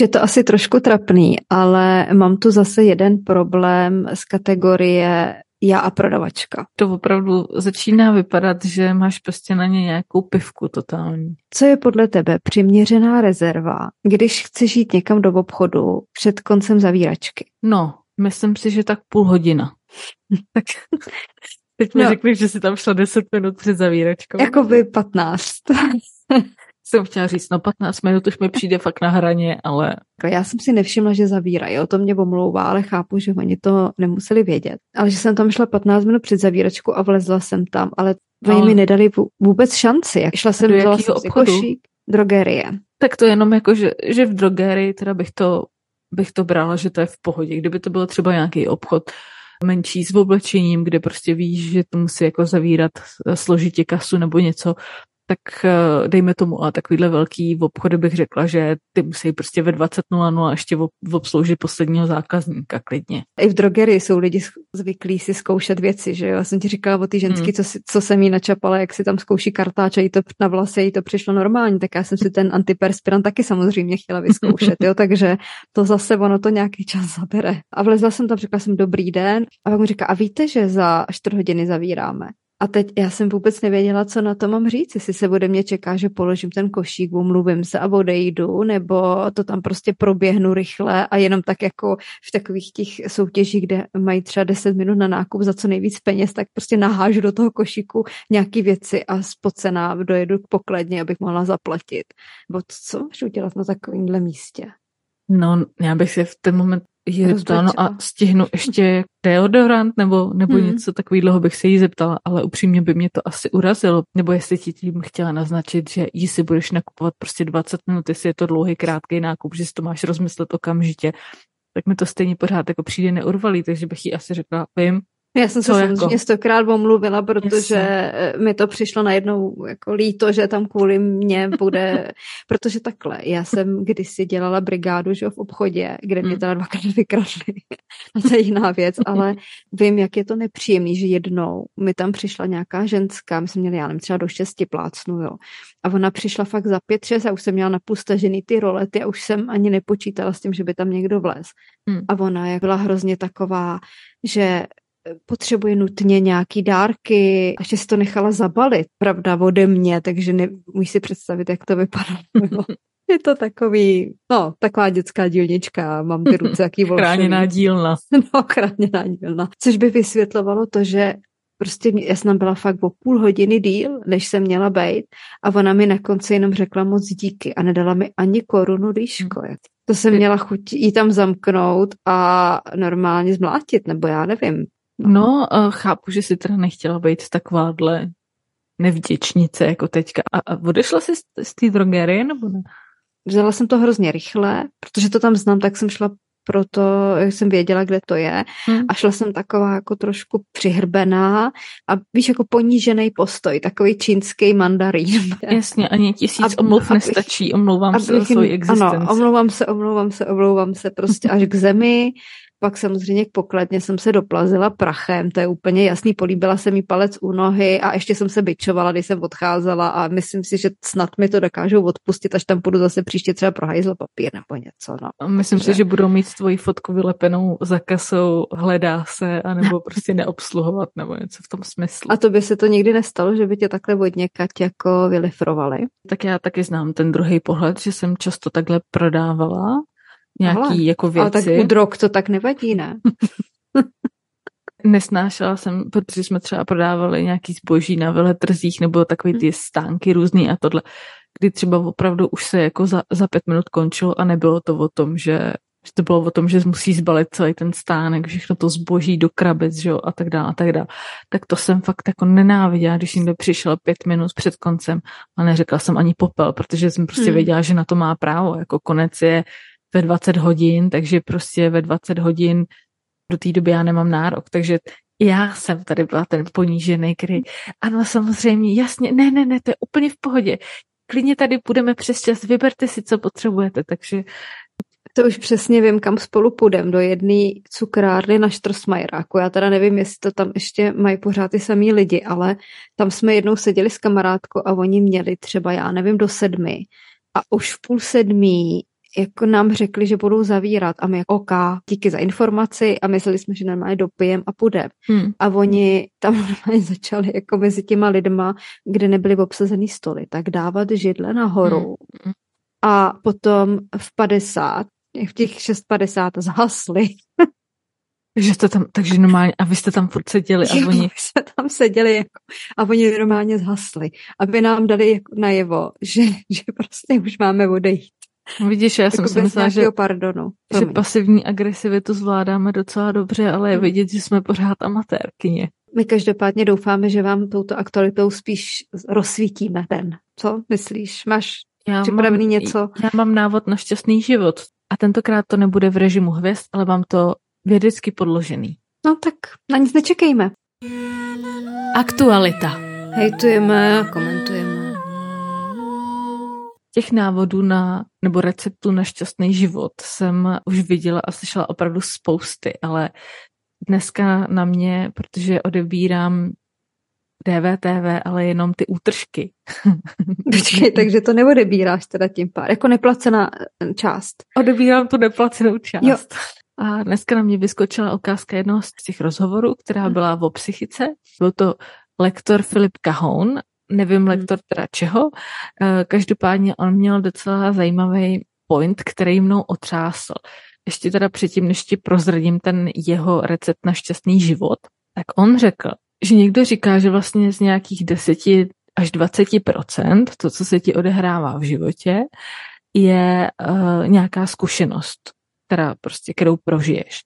je to asi trošku trapný, ale mám tu zase jeden problém z kategorie já a prodavačka. To opravdu začíná vypadat, že máš prostě na ně nějakou pivku totální. Co je podle tebe přiměřená rezerva, když chceš jít někam do obchodu před koncem zavíračky? No, myslím si, že tak půl hodina. tak teď mi no. řekneš, že si tam šla 10 minut před zavíračkou. Jakoby 15. jsem chtěla říct, no 15 minut už mi přijde fakt na hraně, ale... Já jsem si nevšimla, že zavírají, o to mě omlouvá, ale chápu, že oni to nemuseli vědět. Ale že jsem tam šla 15 minut před zavíračku a vlezla jsem tam, ale oni no. mi nedali vůbec šanci. Jak šla jsem, do jsem obchodu? Košík, drogerie. Tak to jenom jako, že, že v drogerii teda bych to, bych to brala, že to je v pohodě. Kdyby to bylo třeba nějaký obchod, menší s oblečením, kde prostě víš, že to musí jako zavírat složitě kasu nebo něco, tak eh, dejme tomu, a takovýhle velký v obchody bych řekla, že ty musí prostě ve 20.00 ještě obsloužit posledního zákazníka klidně. I v drogerii jsou lidi zvyklí si zkoušet věci, že jo? Já jsem ti říkala o ty ženský, hmm. co, si, co jsem jí načapala, jak si tam zkouší kartáč a jí to na vlasy, jí to přišlo normální, tak já jsem si ten antiperspirant taky samozřejmě chtěla vyzkoušet, jo? takže to zase ono to nějaký čas zabere. A vlezla jsem tam, řekla jsem dobrý den a pak mi říká, a víte, že za 4 hodiny zavíráme? A teď já jsem vůbec nevěděla, co na to mám říct, jestli se bude mě čeká, že položím ten košík, umluvím se a odejdu, nebo to tam prostě proběhnu rychle a jenom tak jako v takových těch soutěžích, kde mají třeba 10 minut na nákup za co nejvíc peněz, tak prostě nahážu do toho košíku nějaký věci a spocená dojedu k pokladně, abych mohla zaplatit. Bo co můžu dělat na takovémhle místě? No, já bych si v ten moment je to no a stihnu ještě deodorant nebo, nebo hmm. něco takového bych se jí zeptala, ale upřímně by mě to asi urazilo. Nebo jestli ti tím chtěla naznačit, že jí si budeš nakupovat prostě 20 minut, jestli je to dlouhý, krátký nákup, že si to máš rozmyslet okamžitě, tak mi to stejně pořád jako přijde neurvalý, takže bych jí asi řekla, vím, já jsem se jako? samozřejmě stokrát omluvila, protože Jasně. mi to přišlo najednou jako líto, že tam kvůli mě bude, protože takhle, já jsem kdysi dělala brigádu že v obchodě, kde mě hmm. teda dvakrát vykradli. A to je jiná věc, ale vím, jak je to nepříjemný, že jednou mi tam přišla nějaká ženská, my jsme měli, já nevím, třeba do šesti plácnu, jo. A ona přišla fakt za pět, šest a už jsem měla napustažený ty rolety a už jsem ani nepočítala s tím, že by tam někdo vlez. Hmm. A ona jak byla hrozně taková, že potřebuje nutně nějaký dárky, a si to nechala zabalit, pravda, ode mě, takže ne, můžu si představit, jak to vypadá. Je to takový, no, taková dětská dílnička, mám ty ruce jaký volšový. Chráněná dílna. No, chráněná dílna. Což by vysvětlovalo to, že prostě já jsem byla fakt o půl hodiny díl, než jsem měla být a ona mi na konci jenom řekla moc díky a nedala mi ani korunu dýško. Hmm. To jsem měla chuť jí tam zamknout a normálně zmlátit, nebo já nevím. No, chápu, že si teda nechtěla být takováhle nevděčnice jako teďka. A, odešla jsi z, té drogerie nebo ne? Vzala jsem to hrozně rychle, protože to tam znám, tak jsem šla proto, jak jsem věděla, kde to je. Hmm. A šla jsem taková jako trošku přihrbená a víš, jako ponížený postoj, takový čínský mandarín. Jasně, ani tisíc a, omluv nestačí, omlouvám abych, se o svoji existenci. Ano, omlouvám se, omlouvám se, omlouvám se prostě až k zemi pak samozřejmě k pokladně jsem se doplazila prachem, to je úplně jasný, políbila se mi palec u nohy a ještě jsem se byčovala, když jsem odcházela a myslím si, že snad mi to dokážou odpustit, až tam půjdu zase příště třeba pro hajzl papír nebo něco. No. Myslím Takže... si, že budou mít tvoji fotku vylepenou za kasou, hledá se, anebo prostě neobsluhovat nebo něco v tom smyslu. A to by se to nikdy nestalo, že by tě takhle od někať jako vylifrovali? Tak já taky znám ten druhý pohled, že jsem často takhle prodávala nějaký Ale, jako věci. Ale tak u drog to tak nevadí, ne? Nesnášela jsem, protože jsme třeba prodávali nějaký zboží na veletrzích nebo takový ty stánky různý a tohle, kdy třeba opravdu už se jako za, za pět minut končilo a nebylo to o tom, že že to bylo o tom, že musí zbalit celý ten stánek, všechno to zboží do krabic, že jo, a tak dále, a tak dále. Tak to jsem fakt jako nenáviděla, když někdo přišel pět minut před koncem a neřekla jsem ani popel, protože jsem prostě hmm. věděla, že na to má právo, jako konec je ve 20 hodin, takže prostě ve 20 hodin do té doby já nemám nárok, takže já jsem tady byla ten ponížený, který, ano, samozřejmě, jasně, ne, ne, ne, to je úplně v pohodě. Klidně tady budeme přes čas, vyberte si, co potřebujete, takže to už přesně vím, kam spolu půjdem, do jedné cukrárny na Štrosmajeráku. Já teda nevím, jestli to tam ještě mají pořád ty samý lidi, ale tam jsme jednou seděli s kamarádkou a oni měli třeba, já nevím, do sedmi. A už v půl sedmí jako nám řekli, že budou zavírat a my jako OK, díky za informaci a mysleli jsme, že normálně dopijem a půjde. Hmm. A oni tam normálně začali jako mezi těma lidma, kde nebyly obsazený stoly, tak dávat židle nahoru. Hmm. A potom v 50, v těch 6.50 zhasli. Takže, to tam, takže normálně, a vy jste tam furt seděli a oni... jsme tam seděli jako, a oni normálně zhasli, aby nám dali jako najevo, že, že prostě už máme odejít. Vidíš, já jako jsem si myslela, že, pardonu. že pasivní agresivitu zvládáme docela dobře, ale je hmm. vidět, že jsme pořád amatérkyně. My každopádně doufáme, že vám touto aktualitou spíš rozsvítíme ten. Co myslíš? Máš já připravený mám, něco? Já mám návod na šťastný život. A tentokrát to nebude v režimu hvězd, ale vám to vědecky podložený. No tak na nic nečekejme. Aktualita. Hejtujeme a komentujeme. Těch návodů na, nebo receptů na šťastný život jsem už viděla a slyšela opravdu spousty, ale dneska na mě, protože odebírám DVTV, ale jenom ty útržky. Počkej, takže to neodebíráš teda tím pár, jako neplacená část. Odebírám tu neplacenou část. Jo. A dneska na mě vyskočila ukázka jednoho z těch rozhovorů, která byla o psychice. Byl to lektor Filip Cahoun, nevím hm. lektor teda čeho. Eh, každopádně on měl docela zajímavý point, který mnou otřásl. Ještě teda předtím, než ti prozradím ten jeho recept na šťastný život, tak on řekl, že někdo říká, že vlastně z nějakých 10 až 20% to, co se ti odehrává v životě, je uh, nějaká zkušenost která prostě, kterou prožiješ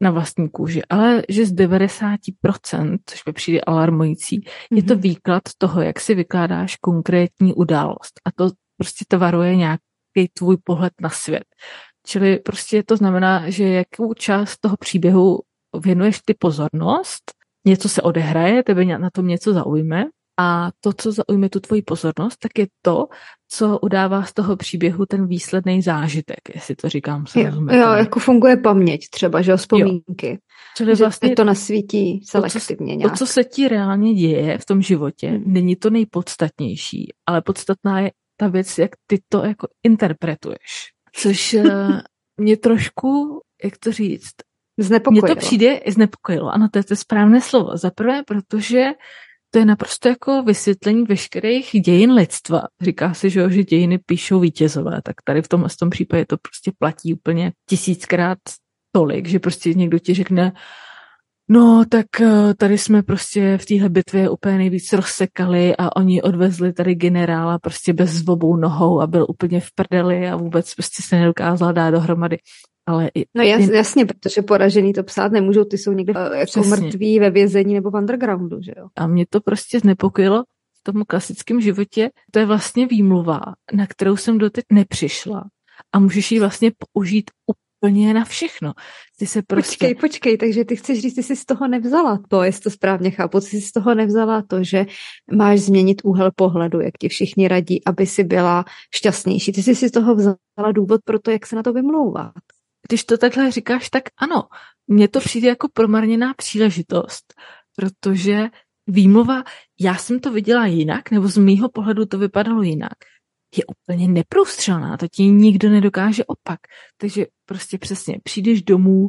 na vlastní kůži, ale že z 90%, což mi přijde alarmující, mm-hmm. je to mhm. výklad toho, jak si vykládáš konkrétní událost. A to prostě tvaruje nějaký tvůj pohled na svět. Čili prostě to znamená, že jakou část toho příběhu věnuješ ty pozornost, něco se odehraje, tebe na tom něco zaujme a to, co zaujme tu tvoji pozornost, tak je to, co udává z toho příběhu ten výsledný zážitek, jestli to říkám srozumitelně. Jo, jo, jako funguje paměť třeba, že jo, vzpomínky. Jo. Čili že vlastně to nasvítí selektivně to, nějak. To, co se ti reálně děje v tom životě, hmm. není to nejpodstatnější, ale podstatná je ta věc, jak ty to jako interpretuješ. Což eh, mě trošku, jak to říct, Znepokojilo. Mně to přijde znepokojilo, ano, to je to správné slovo. Za prvé, protože to je naprosto jako vysvětlení veškerých dějin lidstva. Říká se, že, že dějiny píšou vítězové, tak tady v tom, v tom případě to prostě platí úplně tisíckrát tolik, že prostě někdo ti řekne, no tak eh, tady jsme prostě v téhle bitvě úplně nejvíc rozsekali a oni odvezli tady generála prostě bez obou nohou a byl úplně v prdeli a vůbec prostě se nedokázal dát dohromady. Ale no jas, jasně, protože poražený to psát nemůžou, ty jsou někde uh, jako Přesně. mrtví ve vězení nebo v undergroundu, že jo. A mě to prostě znepokojilo v tom klasickém životě. To je vlastně výmluva, na kterou jsem doteď nepřišla. A můžeš ji vlastně použít úplně na všechno. Ty se prostě... Počkej, počkej, takže ty chceš říct, ty jsi z toho nevzala to, jestli to správně chápu, ty jsi z toho nevzala to, že máš změnit úhel pohledu, jak ti všichni radí, aby si byla šťastnější. Ty jsi si z toho vzala důvod pro to, jak se na to vymlouvat. Když to takhle říkáš, tak ano, mně to přijde jako promarněná příležitost, protože výmluva, já jsem to viděla jinak, nebo z mýho pohledu to vypadalo jinak, je úplně neprůstřelná, to ti nikdo nedokáže opak. Takže prostě přesně, přijdeš domů,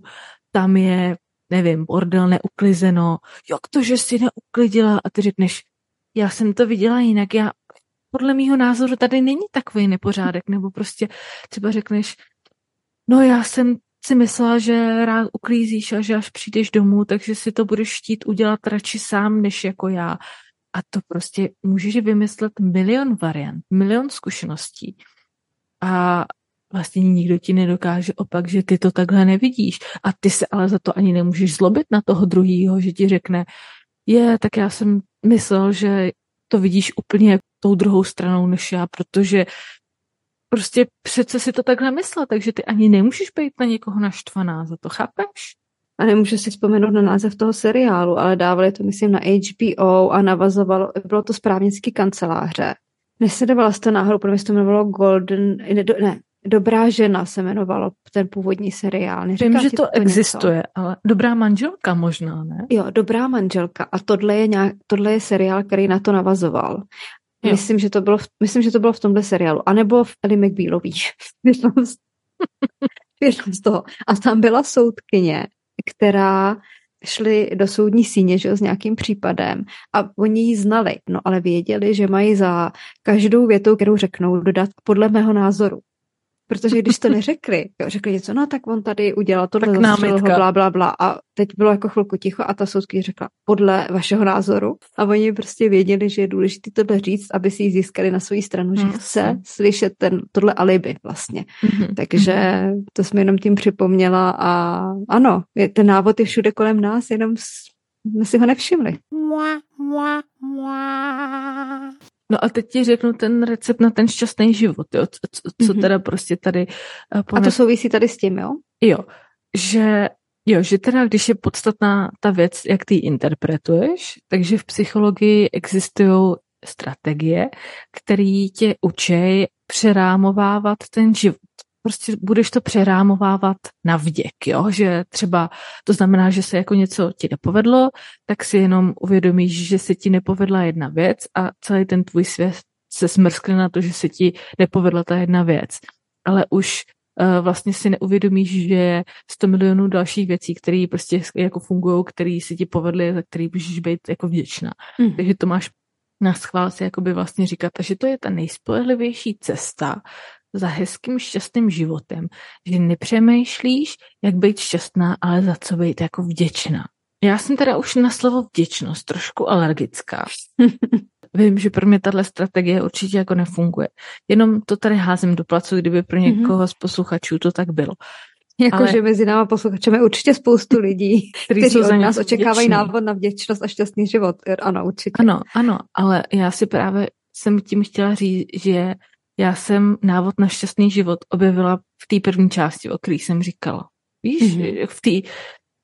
tam je, nevím, bordel neuklizeno, jak to, že jsi neuklidila a ty řekneš, já jsem to viděla jinak, já podle mýho názoru tady není takový nepořádek, nebo prostě třeba řekneš, no já jsem si myslela, že rád uklízíš a že až přijdeš domů, takže si to budeš chtít udělat radši sám, než jako já. A to prostě můžeš vymyslet milion variant, milion zkušeností. A vlastně nikdo ti nedokáže opak, že ty to takhle nevidíš. A ty se ale za to ani nemůžeš zlobit na toho druhého, že ti řekne, je, tak já jsem myslel, že to vidíš úplně tou druhou stranou než já, protože prostě přece si to takhle myslel, takže ty ani nemůžeš být na někoho naštvaná za to, chápeš? A nemůžu si vzpomenout na název toho seriálu, ale dávali to, myslím, na HBO a navazovalo, bylo to správnický kanceláře. Nesledovala jste náhodou, protože se to jmenovalo Golden, ne, ne, Dobrá žena se jmenovalo ten původní seriál. Neříká Vím, že to, to existuje, něco? ale Dobrá manželka možná, ne? Jo, Dobrá manželka. A tohle je, nějak, tohle je seriál, který na to navazoval. Myslím, že to bylo v, myslím, že to bylo v tomhle seriálu. A nebo v Ellie McBealový. Věřím z toho. A tam byla soudkyně, která šli do soudní síně že, s nějakým případem a oni ji znali, no ale věděli, že mají za každou větou, kterou řeknou, dodat podle mého názoru. Protože když to neřekli, jo, řekli něco, no tak on tady udělal tohle, zastřelil ho, bla, bla, bla. A teď bylo jako chvilku ticho a ta soudky řekla, podle vašeho názoru. A oni prostě věděli, že je důležité tohle říct, aby si ji získali na svou stranu, že hmm. chce slyšet ten, tohle alibi vlastně. Hmm. Takže to jsme jenom tím připomněla a ano, je, ten návod je všude kolem nás, jenom jsme si ho nevšimli. Mua, mua, mua. No a teď ti řeknu ten recept na ten šťastný život, jo, co, co mm-hmm. teda prostě tady... Uh, A to souvisí tady s tím, jo? Jo, že Jo, že teda když je podstatná ta věc, jak ty ji interpretuješ, takže v psychologii existují strategie, které tě učí přerámovávat ten život prostě budeš to přerámovávat na vděk, jo? že třeba to znamená, že se jako něco ti nepovedlo, tak si jenom uvědomíš, že se ti nepovedla jedna věc a celý ten tvůj svět se smrskne na to, že se ti nepovedla ta jedna věc. Ale už uh, vlastně si neuvědomíš, že je 100 milionů dalších věcí, které prostě jako fungují, které si ti povedly, za které můžeš být jako vděčná. Mm. Takže to máš na schvál si jakoby vlastně říkat, že to je ta nejspolehlivější cesta za hezkým šťastným životem, že nepřemýšlíš, jak být šťastná, ale za co být jako vděčná. Já jsem teda už na slovo vděčnost trošku alergická. Vím, že pro mě tahle strategie určitě jako nefunguje. Jenom to tady házím do placu, kdyby pro mhm. někoho z posluchačů to tak bylo. Jakože Ale... mezi náma posluchačem je určitě spoustu lidí, kteří, kteří od nás očekávají vděční. návod na vděčnost a šťastný život. Ano, určitě. Ano, ano, ale já si právě jsem tím chtěla říct, že já jsem návod na šťastný život objevila v té první části, o které jsem říkala. Víš, mm-hmm. v té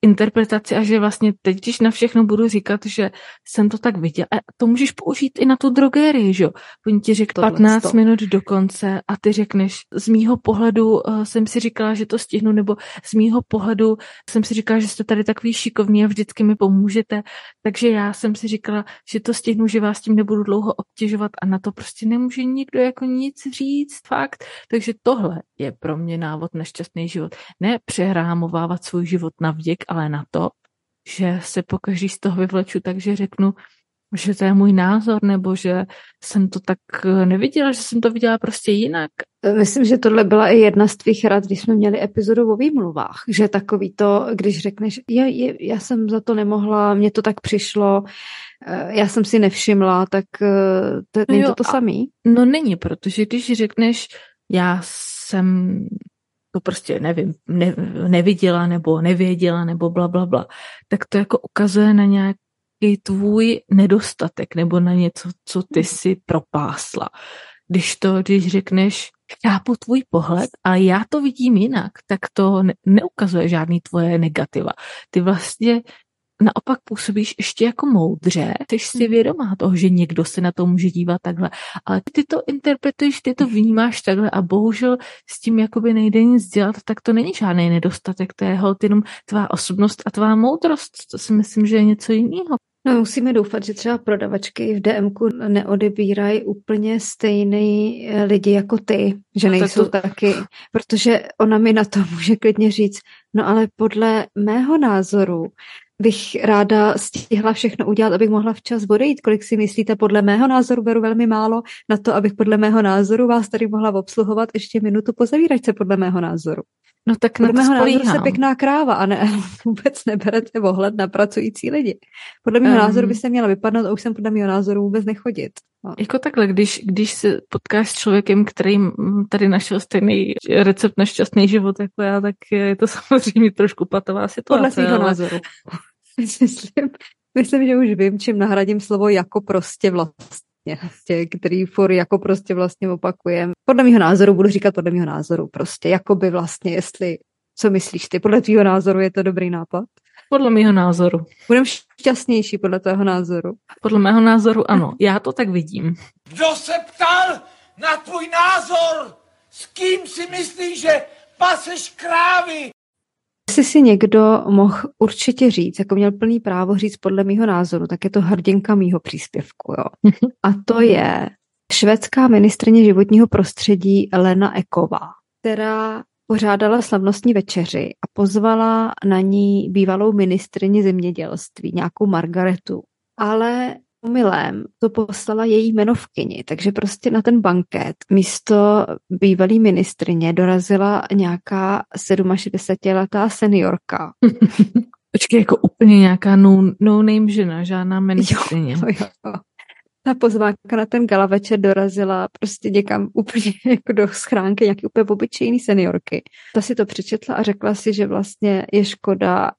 interpretaci a že vlastně teď, když na všechno budu říkat, že jsem to tak viděl, a to můžeš použít i na tu drogérii, že jo? Oni ti řekl 15 to. minut do konce a ty řekneš, z mýho pohledu uh, jsem si říkala, že to stihnu, nebo z mýho pohledu jsem si říkala, že jste tady takový šikovní a vždycky mi pomůžete, takže já jsem si říkala, že to stihnu, že vás tím nebudu dlouho obtěžovat a na to prostě nemůže nikdo jako nic říct, fakt. Takže tohle je pro mě návod na šťastný život. Ne přehrámovávat svůj život na vděk, ale na to, že se pokaždý z toho vyvleču, takže řeknu, že to je můj názor, nebo že jsem to tak eh, neviděla, že jsem to viděla prostě jinak. Myslím, že tohle byla i jedna z tvých rad, když jsme měli epizodu o výmluvách, že takový to, když řekneš, je, je, já jsem za to nemohla, mně to tak přišlo, eh, já jsem si nevšimla, tak eh, to, není no jo, to to samý? No není, protože když řekneš, já jsem to prostě nevím, ne, neviděla nebo nevěděla nebo bla, bla, bla, tak to jako ukazuje na nějaký tvůj nedostatek nebo na něco, co ty si propásla. Když to, když řekneš, chápu tvůj pohled, ale já to vidím jinak, tak to ne, neukazuje žádný tvoje negativa. Ty vlastně naopak působíš ještě jako moudře, jsi si hmm. vědomá toho, že někdo se na to může dívat takhle, ale ty to interpretuješ, ty to vnímáš takhle a bohužel s tím jakoby nejde nic dělat, tak to není žádný nedostatek, to je hod jenom tvá osobnost a tvá moudrost, to si myslím, že je něco jiného. No, musíme doufat, že třeba prodavačky v DMku neodebírají úplně stejný eh, lidi jako ty, že nejsou to... taky, protože ona mi na to může klidně říct, no ale podle mého názoru bych ráda stihla všechno udělat, abych mohla včas odejít. Kolik si myslíte? Podle mého názoru beru velmi málo na to, abych podle mého názoru vás tady mohla obsluhovat ještě minutu po zavíračce, podle mého názoru. No tak podle mého názoru se pěkná kráva a ne, vůbec neberete ohled na pracující lidi. Podle mého um, názoru byste měla vypadnout a už jsem podle mého názoru vůbec nechodit. Jako takhle, když, když se potkáš s člověkem, který tady našel stejný recept na šťastný život jako já, tak je to samozřejmě trošku patová situace. Podle svého názoru. myslím, myslím, že už vím, čím nahradím slovo jako prostě vlastně, prostě, který for jako prostě vlastně opakujem. Podle mého názoru budu říkat podle mého názoru prostě, jako by vlastně, jestli, co myslíš ty, podle tvýho názoru je to dobrý nápad? Podle mého názoru. Budem šťastnější podle tvého názoru. Podle mého názoru ano, já to tak vidím. Kdo se ptal na tvůj názor? S kým si myslíš, že paseš krávy? Jestli si někdo mohl určitě říct, jako měl plný právo říct podle mýho názoru, tak je to hrdinka mýho příspěvku. Jo. A to je švédská ministrně životního prostředí Lena Eková, která pořádala slavnostní večeři a pozvala na ní bývalou ministrině zemědělství, nějakou Margaretu. Ale omylem to poslala její jmenovkyni, takže prostě na ten banket místo bývalý ministrině dorazila nějaká 67-letá seniorka. Počkej, jako úplně nějaká no, no name žena, žádná ministrině. Jo, jo, jo ta pozvánka na ten gala večer dorazila prostě někam úplně jako do schránky nějaký úplně obyčejný seniorky. Ta si to přečetla a řekla si, že vlastně je škoda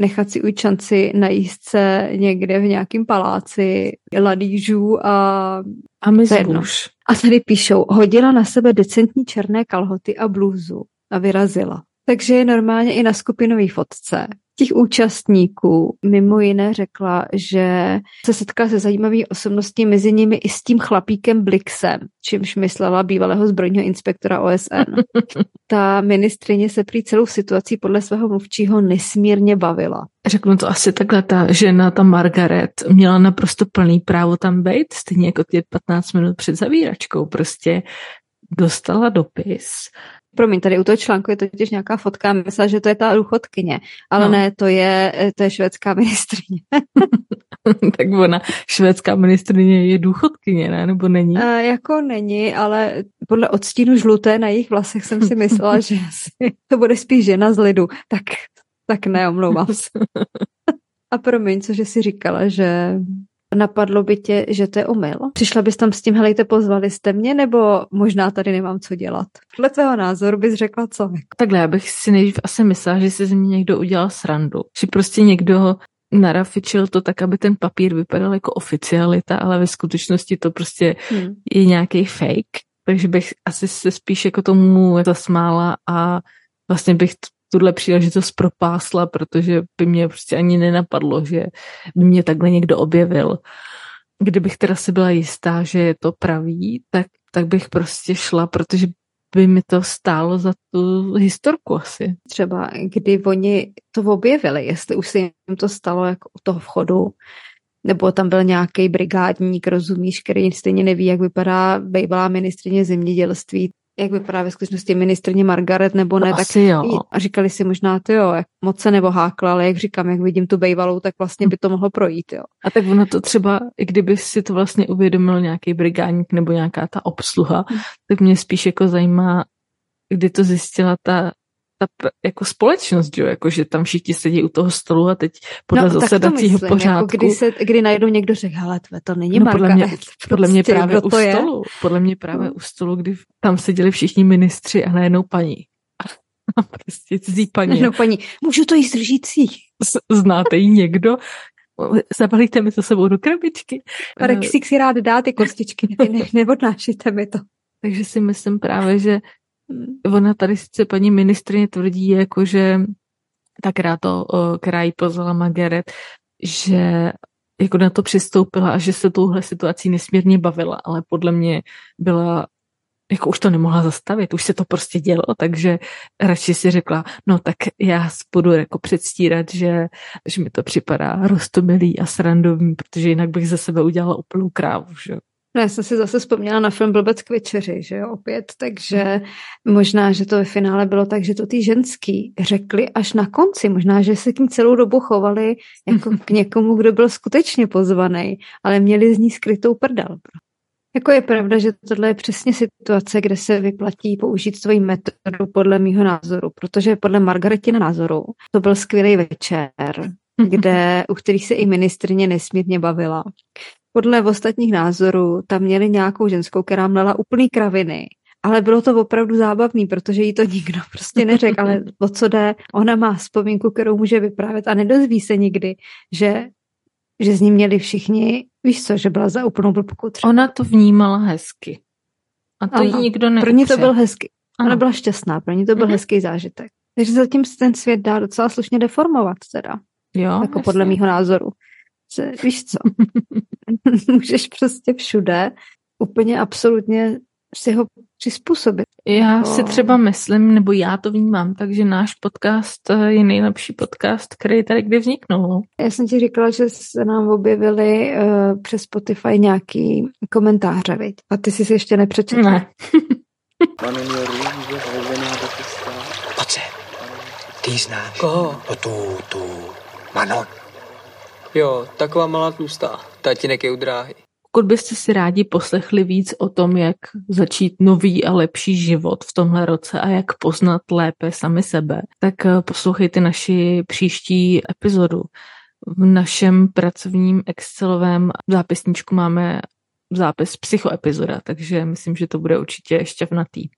nechat si ujčanci na jízdce někde v nějakém paláci ladížů a a mizbuš. A tady píšou, hodila na sebe decentní černé kalhoty a blůzu a vyrazila. Takže je normálně i na skupinové fotce těch účastníků mimo jiné řekla, že se setkala se zajímavými osobností, mezi nimi i s tím chlapíkem Blixem, čímž myslela bývalého zbrojního inspektora OSN. Ta ministrině se prý celou situací podle svého mluvčího nesmírně bavila. Řeknu to asi takhle, ta žena, ta Margaret, měla naprosto plný právo tam být, stejně jako ty 15 minut před zavíračkou. Prostě dostala dopis Promiň, tady u toho článku je totiž nějaká fotka, myslela, že to je ta důchodkyně, ale no. ne, to je, to je švédská ministrině. tak ona, švédská ministrině je důchodkyně, ne? Nebo není? Uh, jako není, ale podle odstínu žluté na jejich vlasech jsem si myslela, že asi to bude spíš žena z lidu. Tak, tak ne, omlouvám se. A promiň, cože jsi říkala, že Napadlo by tě, že to je omyl? Přišla bys tam s tím, helejte, pozvali jste mě, nebo možná tady nemám co dělat? Podle tvého názoru bys řekla co? Takhle, já bych si nejdřív asi myslela, že si z mě někdo udělal srandu. Že prostě někdo narafičil to tak, aby ten papír vypadal jako oficialita, ale ve skutečnosti to prostě hmm. je nějaký fake. Takže bych asi se spíš jako tomu zasmála a vlastně bych tuhle příležitost propásla, protože by mě prostě ani nenapadlo, že by mě takhle někdo objevil. Kdybych teda si byla jistá, že je to pravý, tak, tak bych prostě šla, protože by mi to stálo za tu historku asi. Třeba kdy oni to objevili, jestli už se jim to stalo jako u toho vchodu, nebo tam byl nějaký brigádník, rozumíš, který stejně neví, jak vypadá bývalá ministrině zemědělství, jak vypadá ve skutečnosti ministrně Margaret nebo ne, to tak jo. a říkali si možná to jo, jak moc se hákla, ale jak říkám, jak vidím tu bejvalou, tak vlastně by to mohlo projít, jo. A tak ono to třeba, i kdyby si to vlastně uvědomil nějaký brigádník nebo nějaká ta obsluha, hmm. tak mě spíš jako zajímá, kdy to zjistila ta ta jako společnost, jo, jako že tam všichni sedí u toho stolu a teď podle no, zasedacího myslím, pořádku. Jako kdy, se, kdy najednou někdo řekl, hele, tve, to není no, podle mě, prostě, podle mě právě u stolu, podle mě právě no. u stolu, kdy tam seděli všichni ministři a najednou paní. A prostě cizí paní. No paní, můžu to jíst lžící. Znáte ji někdo? Zabalíte mi to sebou do krabičky. Rexík si rád dá ty kostičky, ne, ne, neodnášíte mi to. Takže si myslím právě, že ona tady sice paní ministrině tvrdí, jako že ta, která, to, která jí pozvala Margaret, že jako na to přistoupila a že se touhle situací nesmírně bavila, ale podle mě byla jako už to nemohla zastavit, už se to prostě dělo, takže radši si řekla, no tak já budu jako předstírat, že, že mi to připadá rostomilý a srandový, protože jinak bych ze sebe udělala úplnou krávu, že No já jsem si zase vzpomněla na film Blbec k večeři, že jo, opět, takže možná, že to ve finále bylo tak, že to ty ženský řekli až na konci, možná, že se k ní celou dobu chovali jako k někomu, kdo byl skutečně pozvaný, ale měli z ní skrytou prdel. Jako je pravda, že tohle je přesně situace, kde se vyplatí použít svoji metodu podle mýho názoru, protože podle Margaretina názoru to byl skvělý večer, kde, u kterých se i ministrně nesmírně bavila podle ostatních názorů tam měli nějakou ženskou, která měla úplný kraviny. Ale bylo to opravdu zábavný, protože jí to nikdo prostě neřekl, ale o co jde, ona má vzpomínku, kterou může vyprávět a nedozví se nikdy, že, že z ní měli všichni, víš co, že byla za úplnou blbku třeba. Ona to vnímala hezky. A to ano, jí nikdo neupře. Pro ní to byl hezký. Ona ano. byla šťastná, pro ní to byl mm-hmm. hezký zážitek. Takže zatím se ten svět dá docela slušně deformovat teda. Jo, jako jasně. podle mýho názoru. Že, víš co, můžeš prostě všude úplně absolutně si ho přizpůsobit. Já si třeba myslím, nebo já to vnímám, takže náš podcast eh, je nejlepší podcast, který tady kdy vzniknul. Já jsem ti říkala, že se nám objevily uh, přes Spotify nějaký komentáře, viď? A ty jsi si ještě nepřečetl. Ne. Pojď Ty znáš? Koho? No tu, tu, Manon. Jo, taková malá tlustá. Tatínek je u dráhy. Pokud byste si rádi poslechli víc o tom, jak začít nový a lepší život v tomhle roce a jak poznat lépe sami sebe, tak eh, poslouchejte naši příští epizodu. V našem pracovním Excelovém zápisníčku máme zápis psychoepizoda, takže myslím, že to bude určitě šťavnatý.